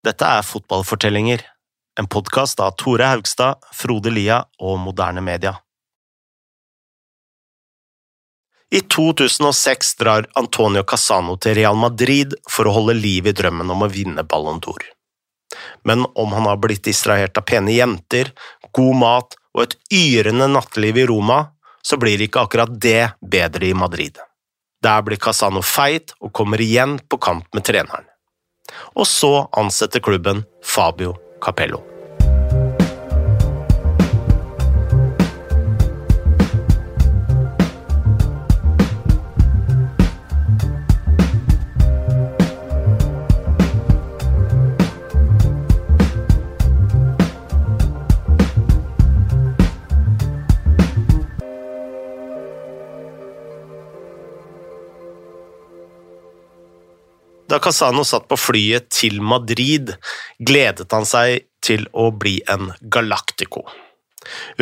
Dette er Fotballfortellinger, en podkast av Tore Haugstad, Frode Lia og Moderne Media. I 2006 drar Antonio Casano til Real Madrid for å holde liv i drømmen om å vinne Ballon d'Or. Men om han har blitt distrahert av pene jenter, god mat og et yrende natteliv i Roma, så blir ikke akkurat det bedre i Madrid. Der blir Casano feit og kommer igjen på kamp med treneren og så ansetter klubben Fabio Capello. Da Casano satt på flyet til Madrid, gledet han seg til å bli en galactico.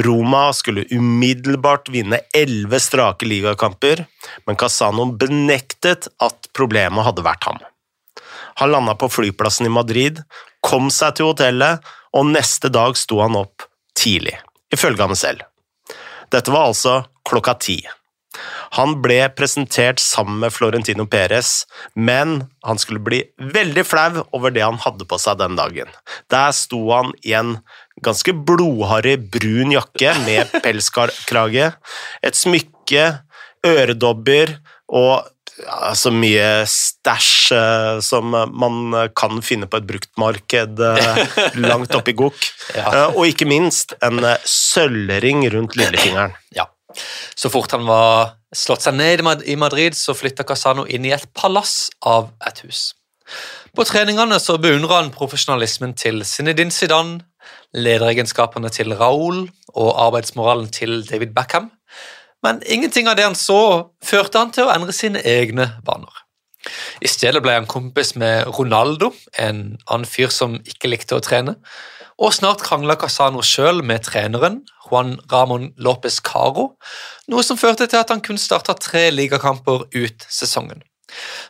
Roma skulle umiddelbart vinne elleve strake ligakamper, men Casano benektet at problemet hadde vært ham. Han landa på flyplassen i Madrid, kom seg til hotellet, og neste dag sto han opp tidlig, ifølge ham selv. Dette var altså klokka ti. Han ble presentert sammen med Florentino Perez, men han skulle bli veldig flau over det han hadde på seg den dagen. Der sto han i en ganske blodharry brun jakke med pelskrage, et smykke, øredobber og ja, så mye stæsj uh, som man kan finne på et bruktmarked uh, langt oppi gokk. ja. uh, og ikke minst en sølvring rundt lillefingeren. Ja. Så fort han var slått seg ned i Madrid, så flytta Casano inn i et palass av et hus. På treningene så beundra han profesjonalismen til Zinedine Zidane, lederegenskapene til Raúl og arbeidsmoralen til David Beckham, men ingenting av det han så, førte han til å endre sine egne vaner. I stedet ble han kompis med Ronaldo, en annen fyr som ikke likte å trene, og snart krangla Casano sjøl med treneren, Juan Ramón López Caro, noe som førte til at han kun starta tre ligakamper ut sesongen.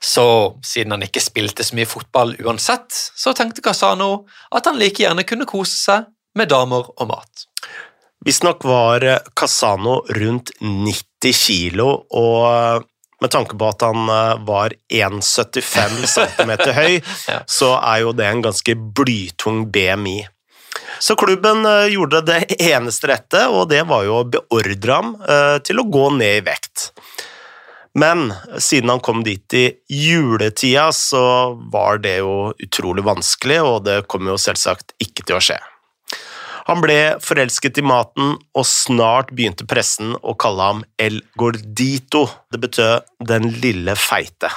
Så siden han ikke spilte så mye fotball uansett, så tenkte Casano at han like gjerne kunne kose seg med damer og mat. Visstnok var Casano rundt 90 kilo, og med tanke på at han eh, var 1,75 cm høy, ja. så er jo det en ganske blytung BMI. Så klubben eh, gjorde det eneste rette, og det var jo å beordre ham eh, til å gå ned i vekt. Men siden han kom dit i juletida, så var det jo utrolig vanskelig, og det kom jo selvsagt ikke til å skje. Han ble forelsket i maten, og snart begynte pressen å kalle ham El Gordito. Det betød den lille feite.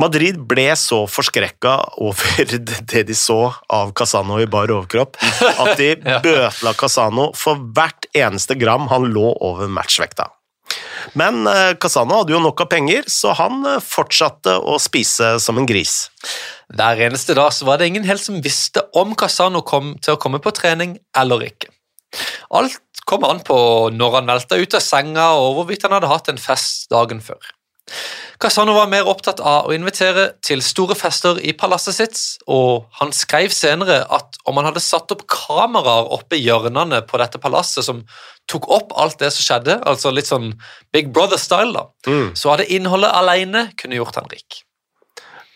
Madrid ble så forskrekka over det de så av Casano i bar overkropp, at de bøtela Casano for hvert eneste gram han lå over matchvekta. Men eh, Casano hadde jo nok av penger, så han eh, fortsatte å spise som en gris. Hver eneste dag så var det ingen helt som visste om Casano kom til å komme på trening eller ikke. Alt kom an på når han velta ut av senga og hvorvidt han hadde hatt en fest dagen før. Casano var mer opptatt av å invitere til store fester i palasset sitt, og han skrev senere at om han hadde satt opp kameraer oppe i hjørnene på dette palasset som tok opp alt det som skjedde, altså litt sånn Big Brother-style, da, mm. så hadde innholdet alene kunne gjort han rik.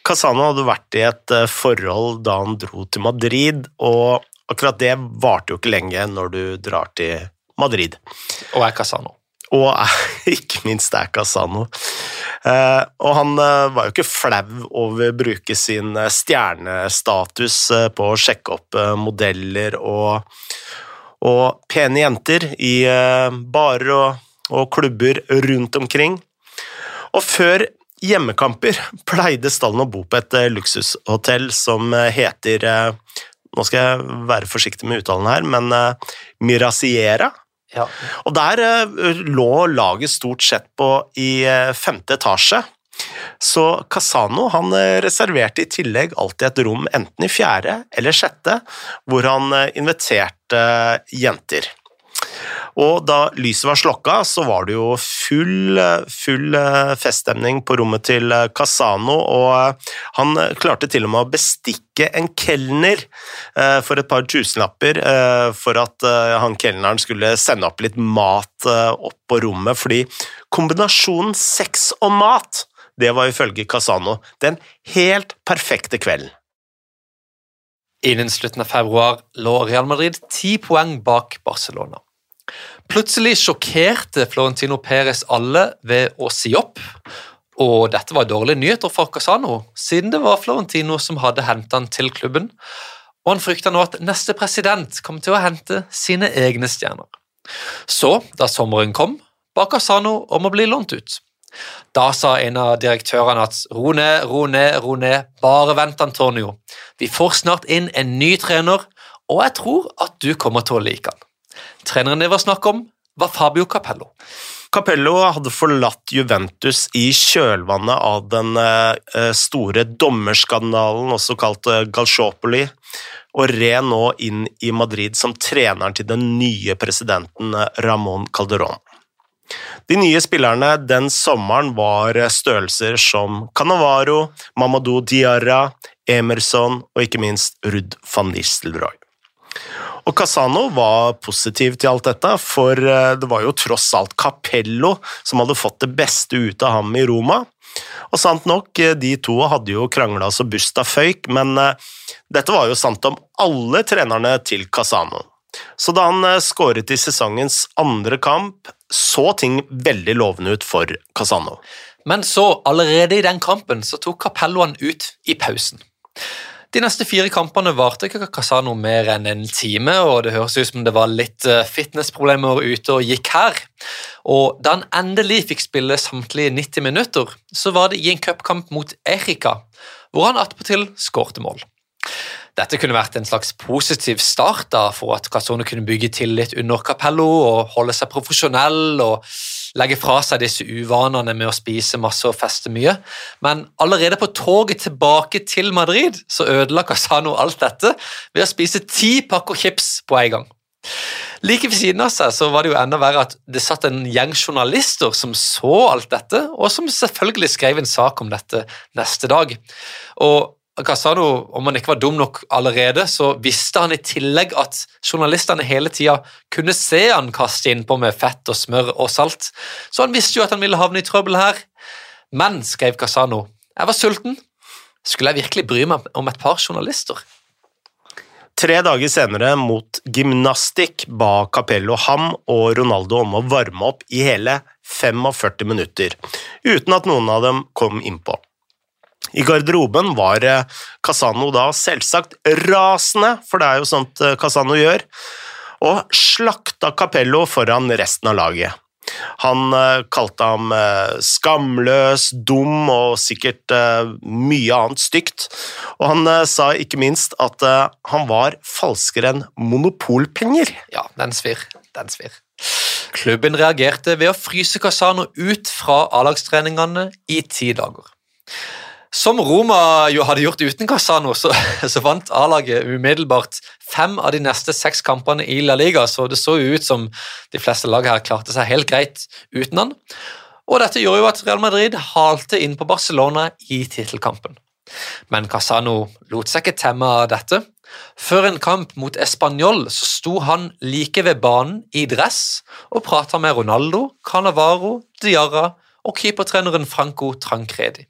Casano hadde vært i et eh, forhold da han dro til Madrid, og akkurat det varte jo ikke lenge når du drar til Madrid. Og er Casano. Og ikke minst er Casano. Eh, og han eh, var jo ikke flau over å bruke sin eh, stjernestatus på å sjekke opp modeller og, og pene jenter i barer og, og klubber rundt omkring. Og før hjemmekamper pleide stallen å bo på et luksushotell som heter Nå skal jeg være forsiktig med uttalen her, men Miraciera ja. Og der uh, lå laget stort sett på i uh, femte etasje. Så Casano han uh, reserverte i tillegg alltid et rom enten i fjerde eller sjette, hvor han inviterte jenter. Og da lyset var slokka, så var det jo full, full eh, feststemning på rommet til eh, Casano, og eh, han klarte til og med å bestikke en kelner for et par tusenlapper for at han kelneren skulle sende opp litt mat opp på rommet, fordi kombinasjonen sex og mat, det var ifølge Casano den helt perfekte kvelden. Innen slutten av februar lå Real Madrid ti poeng bak Barcelona. Plutselig sjokkerte Florentino Perez alle ved å si opp, og dette var dårlige nyheter for Casano, siden det var Florentino som hadde hentet han til klubben, og han frykta nå at neste president kom til å hente sine egne stjerner. Så, da sommeren kom, ba Casano om å bli lånt ut. Da sa en av direktørene at ro ned, ro ned, ro ned, bare vent, Antonio. Vi får snart inn en ny trener, og jeg tror at du kommer til å like han. Treneren det var snakk om, var Fabio Capello. Capello hadde forlatt Juventus i kjølvannet av den eh, store dommerskandalen, også kalt eh, Galciopoli, og red nå inn i Madrid som treneren til den nye presidenten eh, Ramón Calderón. De nye spillerne den sommeren var størrelser som Canavaro, Mamadou Diarra, Emerson og ikke minst Rudd van Nistelrooy. Og Casano var positiv til alt dette, for eh, det var jo tross alt Capello som hadde fått det beste ut av ham i Roma. Og sant nok, eh, de to hadde jo krangla så busta føyk, men eh, dette var jo sant om alle trenerne til Casano. Så da han skåret i sesongens andre kamp, så ting veldig lovende ut for Casano. Men så, allerede i den kampen, så tok Capello han ut i pausen. De neste fire kampene varte ikke Casano mer enn en time, og det høres ut som det var litt eh, fitnessproblemer ute og gikk her. Og da han endelig fikk spille samtlige 90 minutter, så var det i en cupkamp mot Erika, hvor han attpåtil skårte mål. Dette kunne vært en slags positiv start da, for at Casano kunne bygge tillit under Capello og holde seg profesjonell og legge fra seg disse uvanene med å spise masse og feste mye. Men allerede på toget tilbake til Madrid så ødela Casano alt dette ved å spise ti pakker chips på en gang. Like ved siden av seg så var det jo enda verre at det satt en gjeng journalister som så alt dette, og som selvfølgelig skrev en sak om dette neste dag. Og Casano, om han ikke var dum nok allerede, så visste han i tillegg at journalistene hele tida kunne se han kaste innpå med fett og smør og salt, så han visste jo at han ville havne i trøbbel her. Men, skrev Casano, jeg var sulten. Skulle jeg virkelig bry meg om et par journalister? Tre dager senere, mot gymnastikk, ba Capello ham og Ronaldo om å varme opp i hele 45 minutter, uten at noen av dem kom innpå. I garderoben var eh, Casano da selvsagt rasende, for det er jo sånt eh, Casano gjør, og slakta Capello foran resten av laget. Han uh, kalte ham skamløs, dum og sikkert mye annet stygt. Og han sa ikke minst at han var falskere enn monopolpenger. Ja, den svir. Den svir. Klubben reagerte ved å fryse Casano ut fra A-lagstreningene i ti dager. Som Roma jo hadde gjort uten Casano, så, så vant A-laget umiddelbart fem av de neste seks kampene i La Liga, så det så jo ut som de fleste lag her klarte seg helt greit uten han. Og dette gjorde jo at Real Madrid halte inn på Barcelona i tittelkampen. Men Casano lot seg ikke temme av dette. Før en kamp mot Español så sto han like ved banen i dress og prata med Ronaldo, Canavaro, Diarra og keepertreneren Franco Trancredi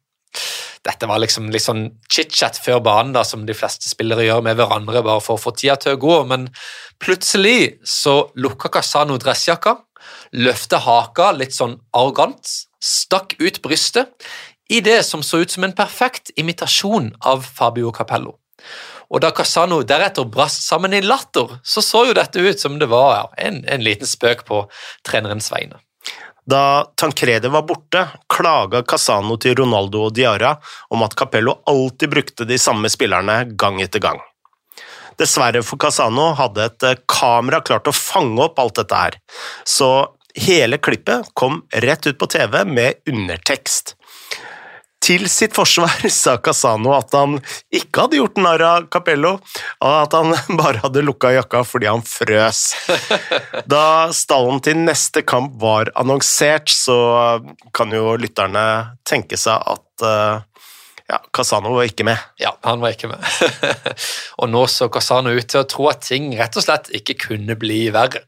dette var liksom litt sånn chit-chat før banen, da, som de fleste spillere gjør med hverandre bare for å få tida til å gå. Men plutselig så lukka Casano dressjakka, løfta haka litt sånn arrogant, stakk ut brystet i det som så ut som en perfekt imitasjon av Fabio Capello. Og da Casano deretter brast sammen i latter, så så jo dette ut som det var ja, en, en liten spøk på trenerens vegne. Da Tancredi var borte, klaga Casano til Ronaldo og Diarra om at Capello alltid brukte de samme spillerne gang etter gang. Dessverre for Casano hadde et eh, kamera klart å fange opp alt dette her, så hele klippet kom rett ut på TV med undertekst. Til sitt forsvar sa Casano at han ikke hadde gjort narr av Capello, og at han bare hadde lukka jakka fordi han frøs. Da stallen til neste kamp var annonsert, så kan jo lytterne tenke seg at uh, ja, Casano var ikke med. Ja, han var ikke med. og nå så Casano ut til å tro at ting rett og slett ikke kunne bli verre.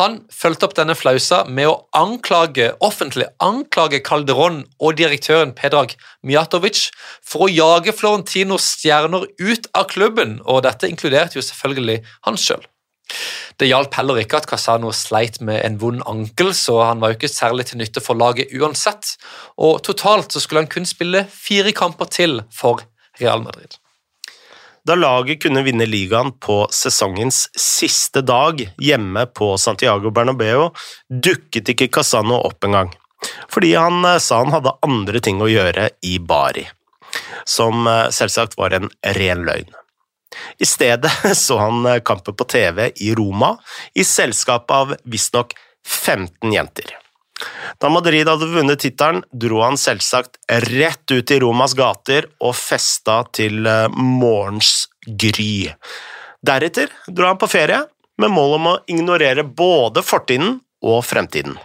Han fulgte opp denne flausa med å anklage, offentlig anklage Calderón og direktøren Pedrag Mijatovic for å jage Florentinos stjerner ut av klubben, og dette inkluderte jo selvfølgelig han sjøl. Det hjalp heller ikke at Casano sleit med en vond ankel, så han var jo ikke særlig til nytte for laget uansett, og totalt så skulle han kun spille fire kamper til for Real Madrid. Da laget kunne vinne ligaen på sesongens siste dag hjemme på Santiago Bernabeu, dukket ikke Casano opp engang, fordi han eh, sa han hadde andre ting å gjøre i Bari, som eh, selvsagt var en ren løgn. I stedet så han eh, kampen på TV i Roma, i selskap av visstnok 15 jenter. Da Madrid hadde vunnet tittelen, dro han selvsagt rett ut i Romas gater og festa til eh, morgens gry. Deretter dro han på ferie, med mål om å ignorere både fortiden og fremtiden.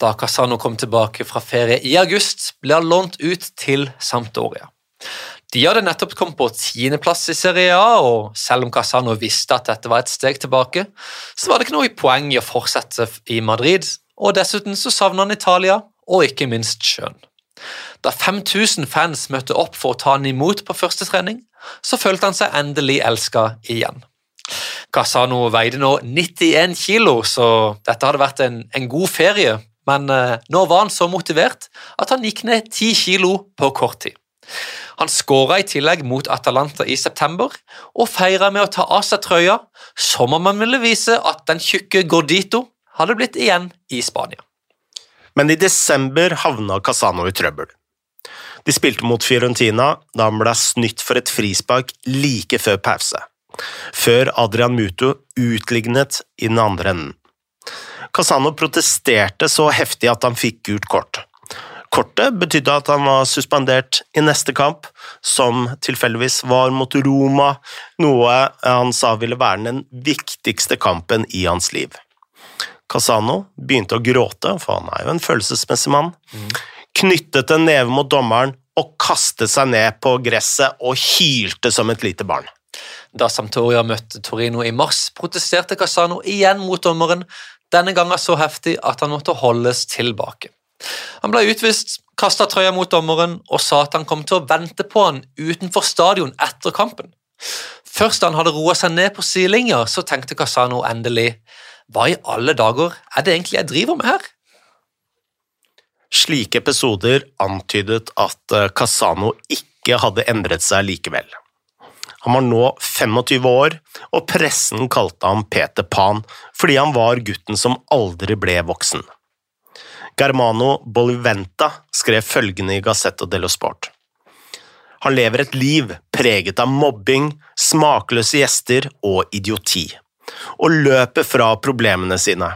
Da Casano kom tilbake fra ferie i august, ble han lånt ut til Sampdoria. De hadde nettopp kommet på tiendeplass i Serie A, og selv om Casano visste at dette var et steg tilbake, så var det ikke noe poeng i å fortsette i Madrid, og dessuten så savna han Italia, og ikke minst sjøen. Da 5000 fans møtte opp for å ta han imot på første trening, så følte han seg endelig elska igjen. Casano veide nå 91 kilo, så dette hadde vært en, en god ferie, men eh, nå var han så motivert at han gikk ned 10 kilo på kort tid. Han skåra i tillegg mot Atalanta i september og feira med å ta av seg trøya, som om han ville vise at den tjukke Gordito hadde blitt igjen i Spania. Men i desember havna Casano i trøbbel. De spilte mot Fiorentina da han ble snytt for et frispark like før pause, før Adrian Muto utlignet i den andre enden. Casano protesterte så heftig at han fikk gult kort. Kortet betydde at han var suspendert i neste kamp, som tilfeldigvis var mot Roma, noe han sa ville være den viktigste kampen i hans liv. Casano begynte å gråte, for han er jo en følelsesmessig mann, knyttet en neve mot dommeren og kastet seg ned på gresset og hylte som et lite barn. Da Samtoria møtte Torino i mars, protesterte Casano igjen mot dommeren, denne gangen så heftig at han måtte holdes tilbake. Han ble utvist, kasta trøya mot dommeren og sa at han kom til å vente på han utenfor stadion etter kampen. Først da han hadde roa seg ned på sidelinja, så tenkte Casano endelig hva i alle dager er det egentlig jeg driver med her? Slike episoder antydet at eh, Casano ikke hadde endret seg likevel. Han var nå 25 år, og pressen kalte ham Peter Pan fordi han var gutten som aldri ble voksen. Germano Boliventa skrev følgende i Gazzetto dello Sport. Han lever et liv preget av mobbing, smakløse gjester og idioti, og løper fra problemene sine.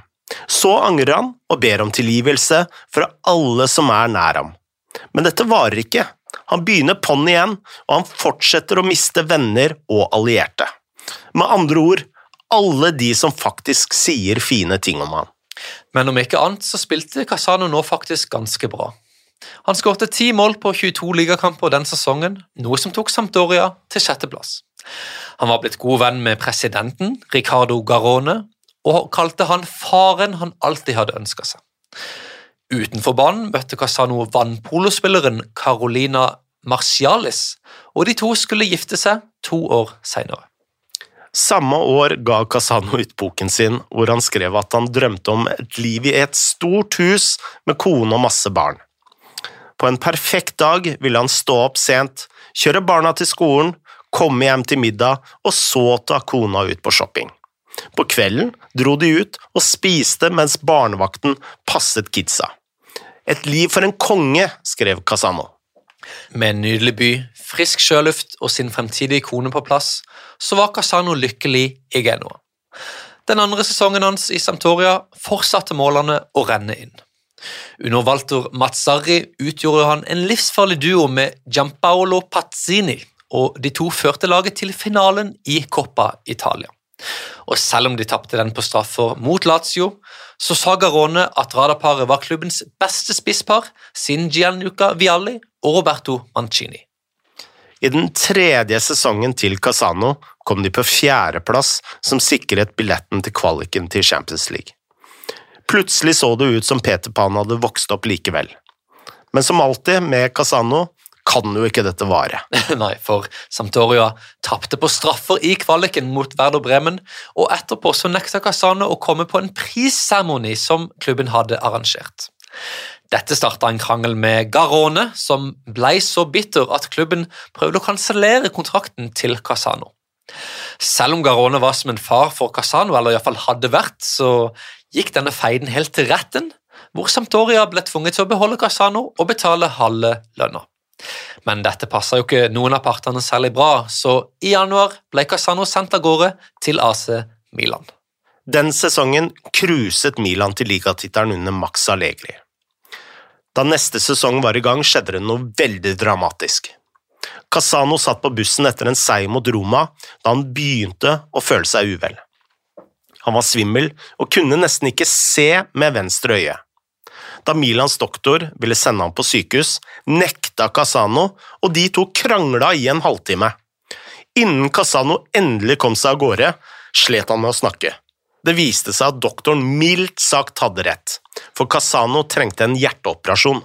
Så angrer han og ber om tilgivelse fra alle som er nær ham. Men dette varer ikke. Han begynner på'n igjen, og han fortsetter å miste venner og allierte. Med andre ord, alle de som faktisk sier fine ting om han. Men om ikke annet så spilte Casano nå faktisk ganske bra. Han skårte ti mål på 22 ligakamper den sesongen, noe som tok Sampdoria til sjetteplass. Han var blitt god venn med presidenten, Ricardo Garone, og kalte han faren han alltid hadde ønska seg. Utenfor banen møtte Casano vannpolospilleren Carolina Marcialis, og de to skulle gifte seg to år seinere. Samme år ga Casano ut boken sin, hvor han skrev at han drømte om et liv i et stort hus med kone og masse barn. På en perfekt dag ville han stå opp sent, kjøre barna til skolen, komme hjem til middag og så ta kona ut på shopping. På kvelden dro de ut og spiste mens barnevakten passet kidsa. Et liv for en konge, skrev Casano. Med en nydelig by, frisk sjøluft og sin fremtidige kone på plass, så var Casano lykkelig i Genoa. Den andre sesongen hans i Sampdoria fortsatte målene å renne inn. Under Walter Mazzarri utgjorde han en livsfarlig duo med Giampaolo Pazzini, og de to førte laget til finalen i Coppa Italia. Og selv om de tapte den på straffer mot Lazio, så sa Garone at radarparet var klubbens beste spisspar siden Gianluca Vialli og Roberto Mancini. I den tredje sesongen til Casano kom de på fjerdeplass, som sikret billetten til kvaliken til Champions League. Plutselig så det ut som Peter Pan hadde vokst opp likevel. Men som alltid med Casano kan jo ikke dette vare. Nei, for Sampdoria tapte på straffer i kvaliken mot Werder Bremen, og etterpå så nekta Casano å komme på en prisseremoni som klubben hadde arrangert. Dette starta en krangel med Garone, som ble så bitter at klubben prøvde å kansellere kontrakten til Casano. Selv om Garone var som en far for Casano, eller iallfall hadde vært, så gikk denne feiden helt til retten, hvor Sampdoria ble tvunget til å beholde Casano og betale halve lønna. Men dette passa jo ikke noen av partene særlig bra, så i januar ble Casano sendt av gårde til AC Milan. Den sesongen cruiset Milan til ligatittelen under Max Allegri. Da neste sesong var i gang, skjedde det noe veldig dramatisk. Casano satt på bussen etter en seier mot Roma da han begynte å føle seg uvel. Han var svimmel og kunne nesten ikke se med venstre øye. Da Milans doktor ville sende ham på sykehus, nekta Casano, og de to krangla i en halvtime. Innen Casano endelig kom seg av gårde, slet han med å snakke. Det viste seg at doktoren mildt sagt hadde rett, for Casano trengte en hjerteoperasjon.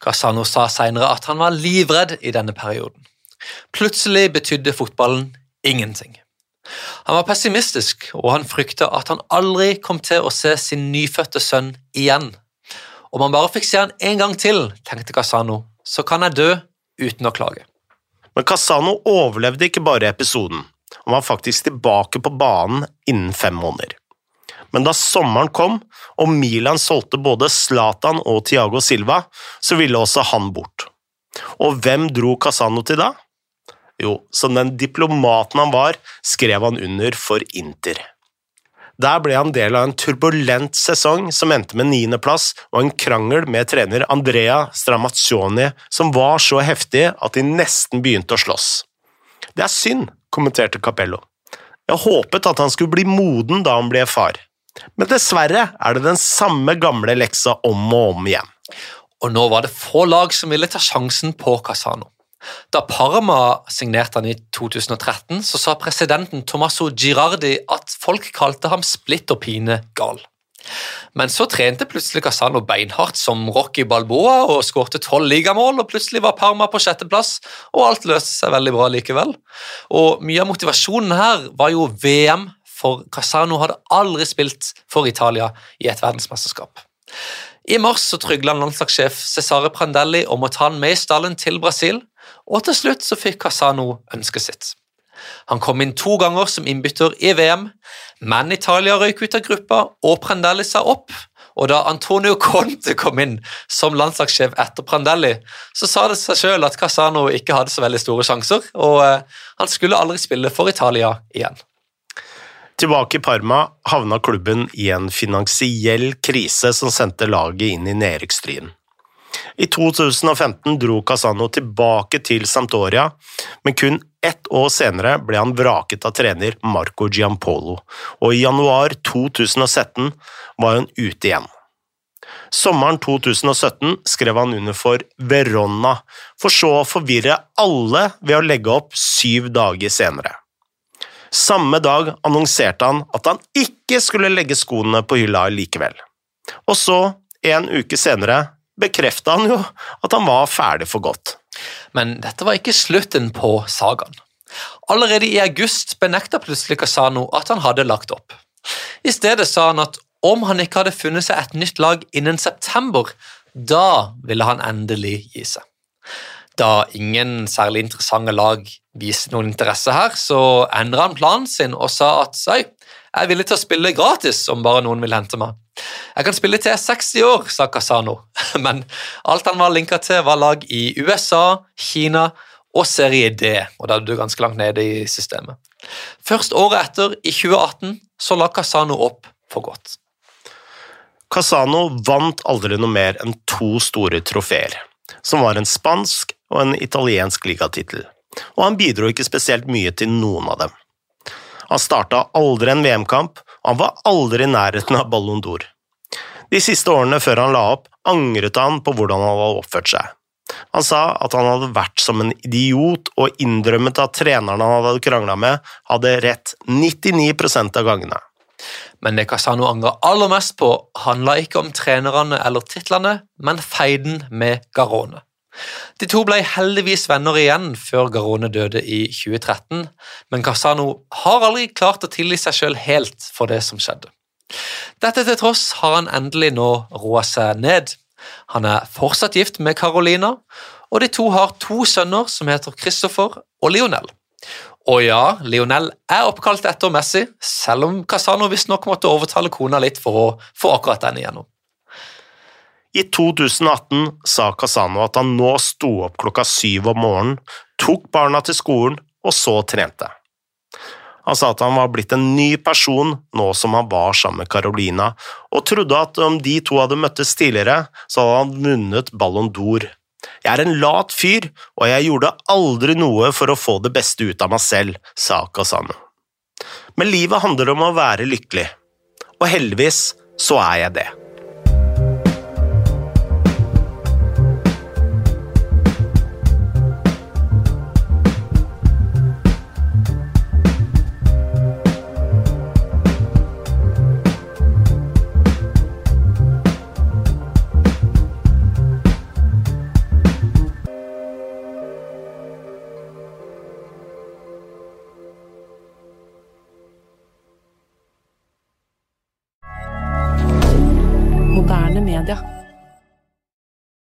Casano sa senere at han var livredd i denne perioden. Plutselig betydde fotballen ingenting. Han var pessimistisk, og han frykta at han aldri kom til å se sin nyfødte sønn igjen. Om han bare fikk se han en gang til, tenkte Casano, så kan jeg dø uten å klage. Men Casano overlevde ikke bare episoden, han var faktisk tilbake på banen innen fem måneder. Men da sommeren kom og Milan solgte både Zlatan og Tiago Silva, så ville også han bort. Og hvem dro Casano til da? Jo, som den diplomaten han var, skrev han under for Inter. Der ble han del av en turbulent sesong som endte med niendeplass og en krangel med trener Andrea Stramaccioni som var så heftig at de nesten begynte å slåss. Det er synd, kommenterte Capello. Jeg håpet at han skulle bli moden da han ble far, men dessverre er det den samme gamle leksa om og om igjen. Og nå var det få lag som ville ta sjansen på Casano. Da Parma signerte han i 2013, så sa presidenten Tommaso Girardi at folk kalte ham splitter pine gal. Men så trente plutselig Casano beinhardt som Rocky Balboa og skårte tolv ligamål, og plutselig var Parma på sjetteplass, og alt løste seg veldig bra likevel. Og Mye av motivasjonen her var jo VM, for Casano hadde aldri spilt for Italia i et verdensmesterskap. I mars så trygla landslagssjef Cesare Prandelli om å ta han med i stallen til Brasil, og til slutt så fikk Casano ønsket sitt. Han kom inn to ganger som innbytter i VM, men Italia røyk ut av gruppa og Prandelli sa opp. Og da Antonio Conte kom inn som landslagssjef etter Prandelli, så sa det seg sjøl at Casano ikke hadde så veldig store sjanser, og eh, han skulle aldri spille for Italia igjen. Tilbake i Parma havna klubben i en finansiell krise som sendte laget inn i nedrykksstriden. I 2015 dro Casano tilbake til Sampdoria, men kun ett år senere ble han vraket av trener Marco Giampolo, og i januar 2017 var han ute igjen. Sommeren 2017 skrev han under for Verona, for så å forvirre alle ved å legge opp syv dager senere. Samme dag annonserte han at han ikke skulle legge skoene på hylla likevel. Og så, en uke senere, bekrefta han jo at han var ferdig for godt. Men dette var ikke slutten på sagaen. Allerede i august benekta plutselig Casano at han hadde lagt opp. I stedet sa han at om han ikke hadde funnet seg et nytt lag innen september, da ville han endelig gi seg. Da ingen særlig interessante lag viste noen interesse her, så endra han planen sin og sa at jeg er villig til å spille gratis om bare noen vil hente meg. Jeg kan spille til jeg er 60 år, sa Casano, men alt han var linka til, var lag i USA, Kina og Serie D, og da er du ganske langt nede i systemet. Først året etter, i 2018, så la Casano opp for godt. Casano vant aldri noe mer enn to store trofeer, som var en spansk og en italiensk ligatittel, og han bidro ikke spesielt mye til noen av dem. Han starta aldri en VM-kamp, og han var aldri i nærheten av Ballon d'Or. De siste årene før han la opp, angret han på hvordan han hadde oppført seg. Han sa at han hadde vært som en idiot og innrømmet at treneren han hadde krangla med, hadde rett 99% av gangene. Men det Casano angrer aller mest på, handla ikke om trenerne eller titlene, men feiden med Garone. De to ble heldigvis venner igjen før Garone døde i 2013, men Casano har aldri klart å tilgi seg sjøl helt for det som skjedde. Dette til tross har han endelig nå roa seg ned. Han er fortsatt gift med Carolina, og de to har to sønner som heter Christopher og Lionel. Og ja, Lionel er oppkalt etter Messi, selv om Casano visstnok måtte overtale kona litt for å få akkurat den igjennom. I 2018 sa Casano at han nå sto opp klokka syv om morgenen, tok barna til skolen og så trente. Han sa at han var blitt en ny person nå som han var sammen med Carolina, og trodde at om de to hadde møttes tidligere, så hadde han vunnet Ballon d'Or. Jeg er en lat fyr, og jeg gjorde aldri noe for å få det beste ut av meg selv, sa Casano. Men livet handler om å være lykkelig, og heldigvis så er jeg det.